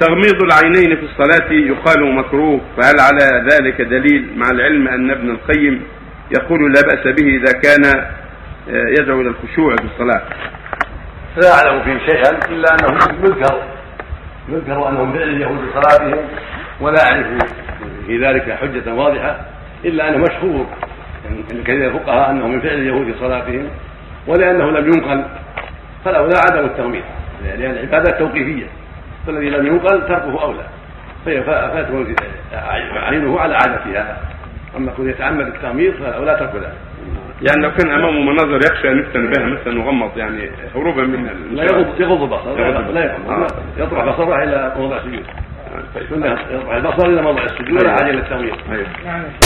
تغميض العينين في الصلاة يقال مكروه فهل على ذلك دليل مع العلم أن ابن القيم يقول لا بأس به إذا كان آه، يدعو إلى الخشوع في الصلاة؟ لا أعلم فيه شيئا إلا أنه يذكر يذكر أنهم فعل اليهود في صلاتهم ولا أعرف في ذلك حجة واضحة إلا أنه مشهور عند كثير الفقهاء أنه من فعل اليهود في صلاتهم ولأنه لم ينقل فالأولى عدم التغميض لأن العبادة توقيفية. فالذي لم ينقل تركه أولى. فيكون عينه على عادتها. أما كون يتعمد التغميض فالأولى ترك ذلك يعني لو كان أمامه مناظر يخشى أن يفتن بها مثلا وغمض يعني هروبا من لا يغض يغض البصر لا يغض يطرح بصره إلى موضع السجود. يطرح البصر إلى موضع السجود ولا حاجة إلى التغميض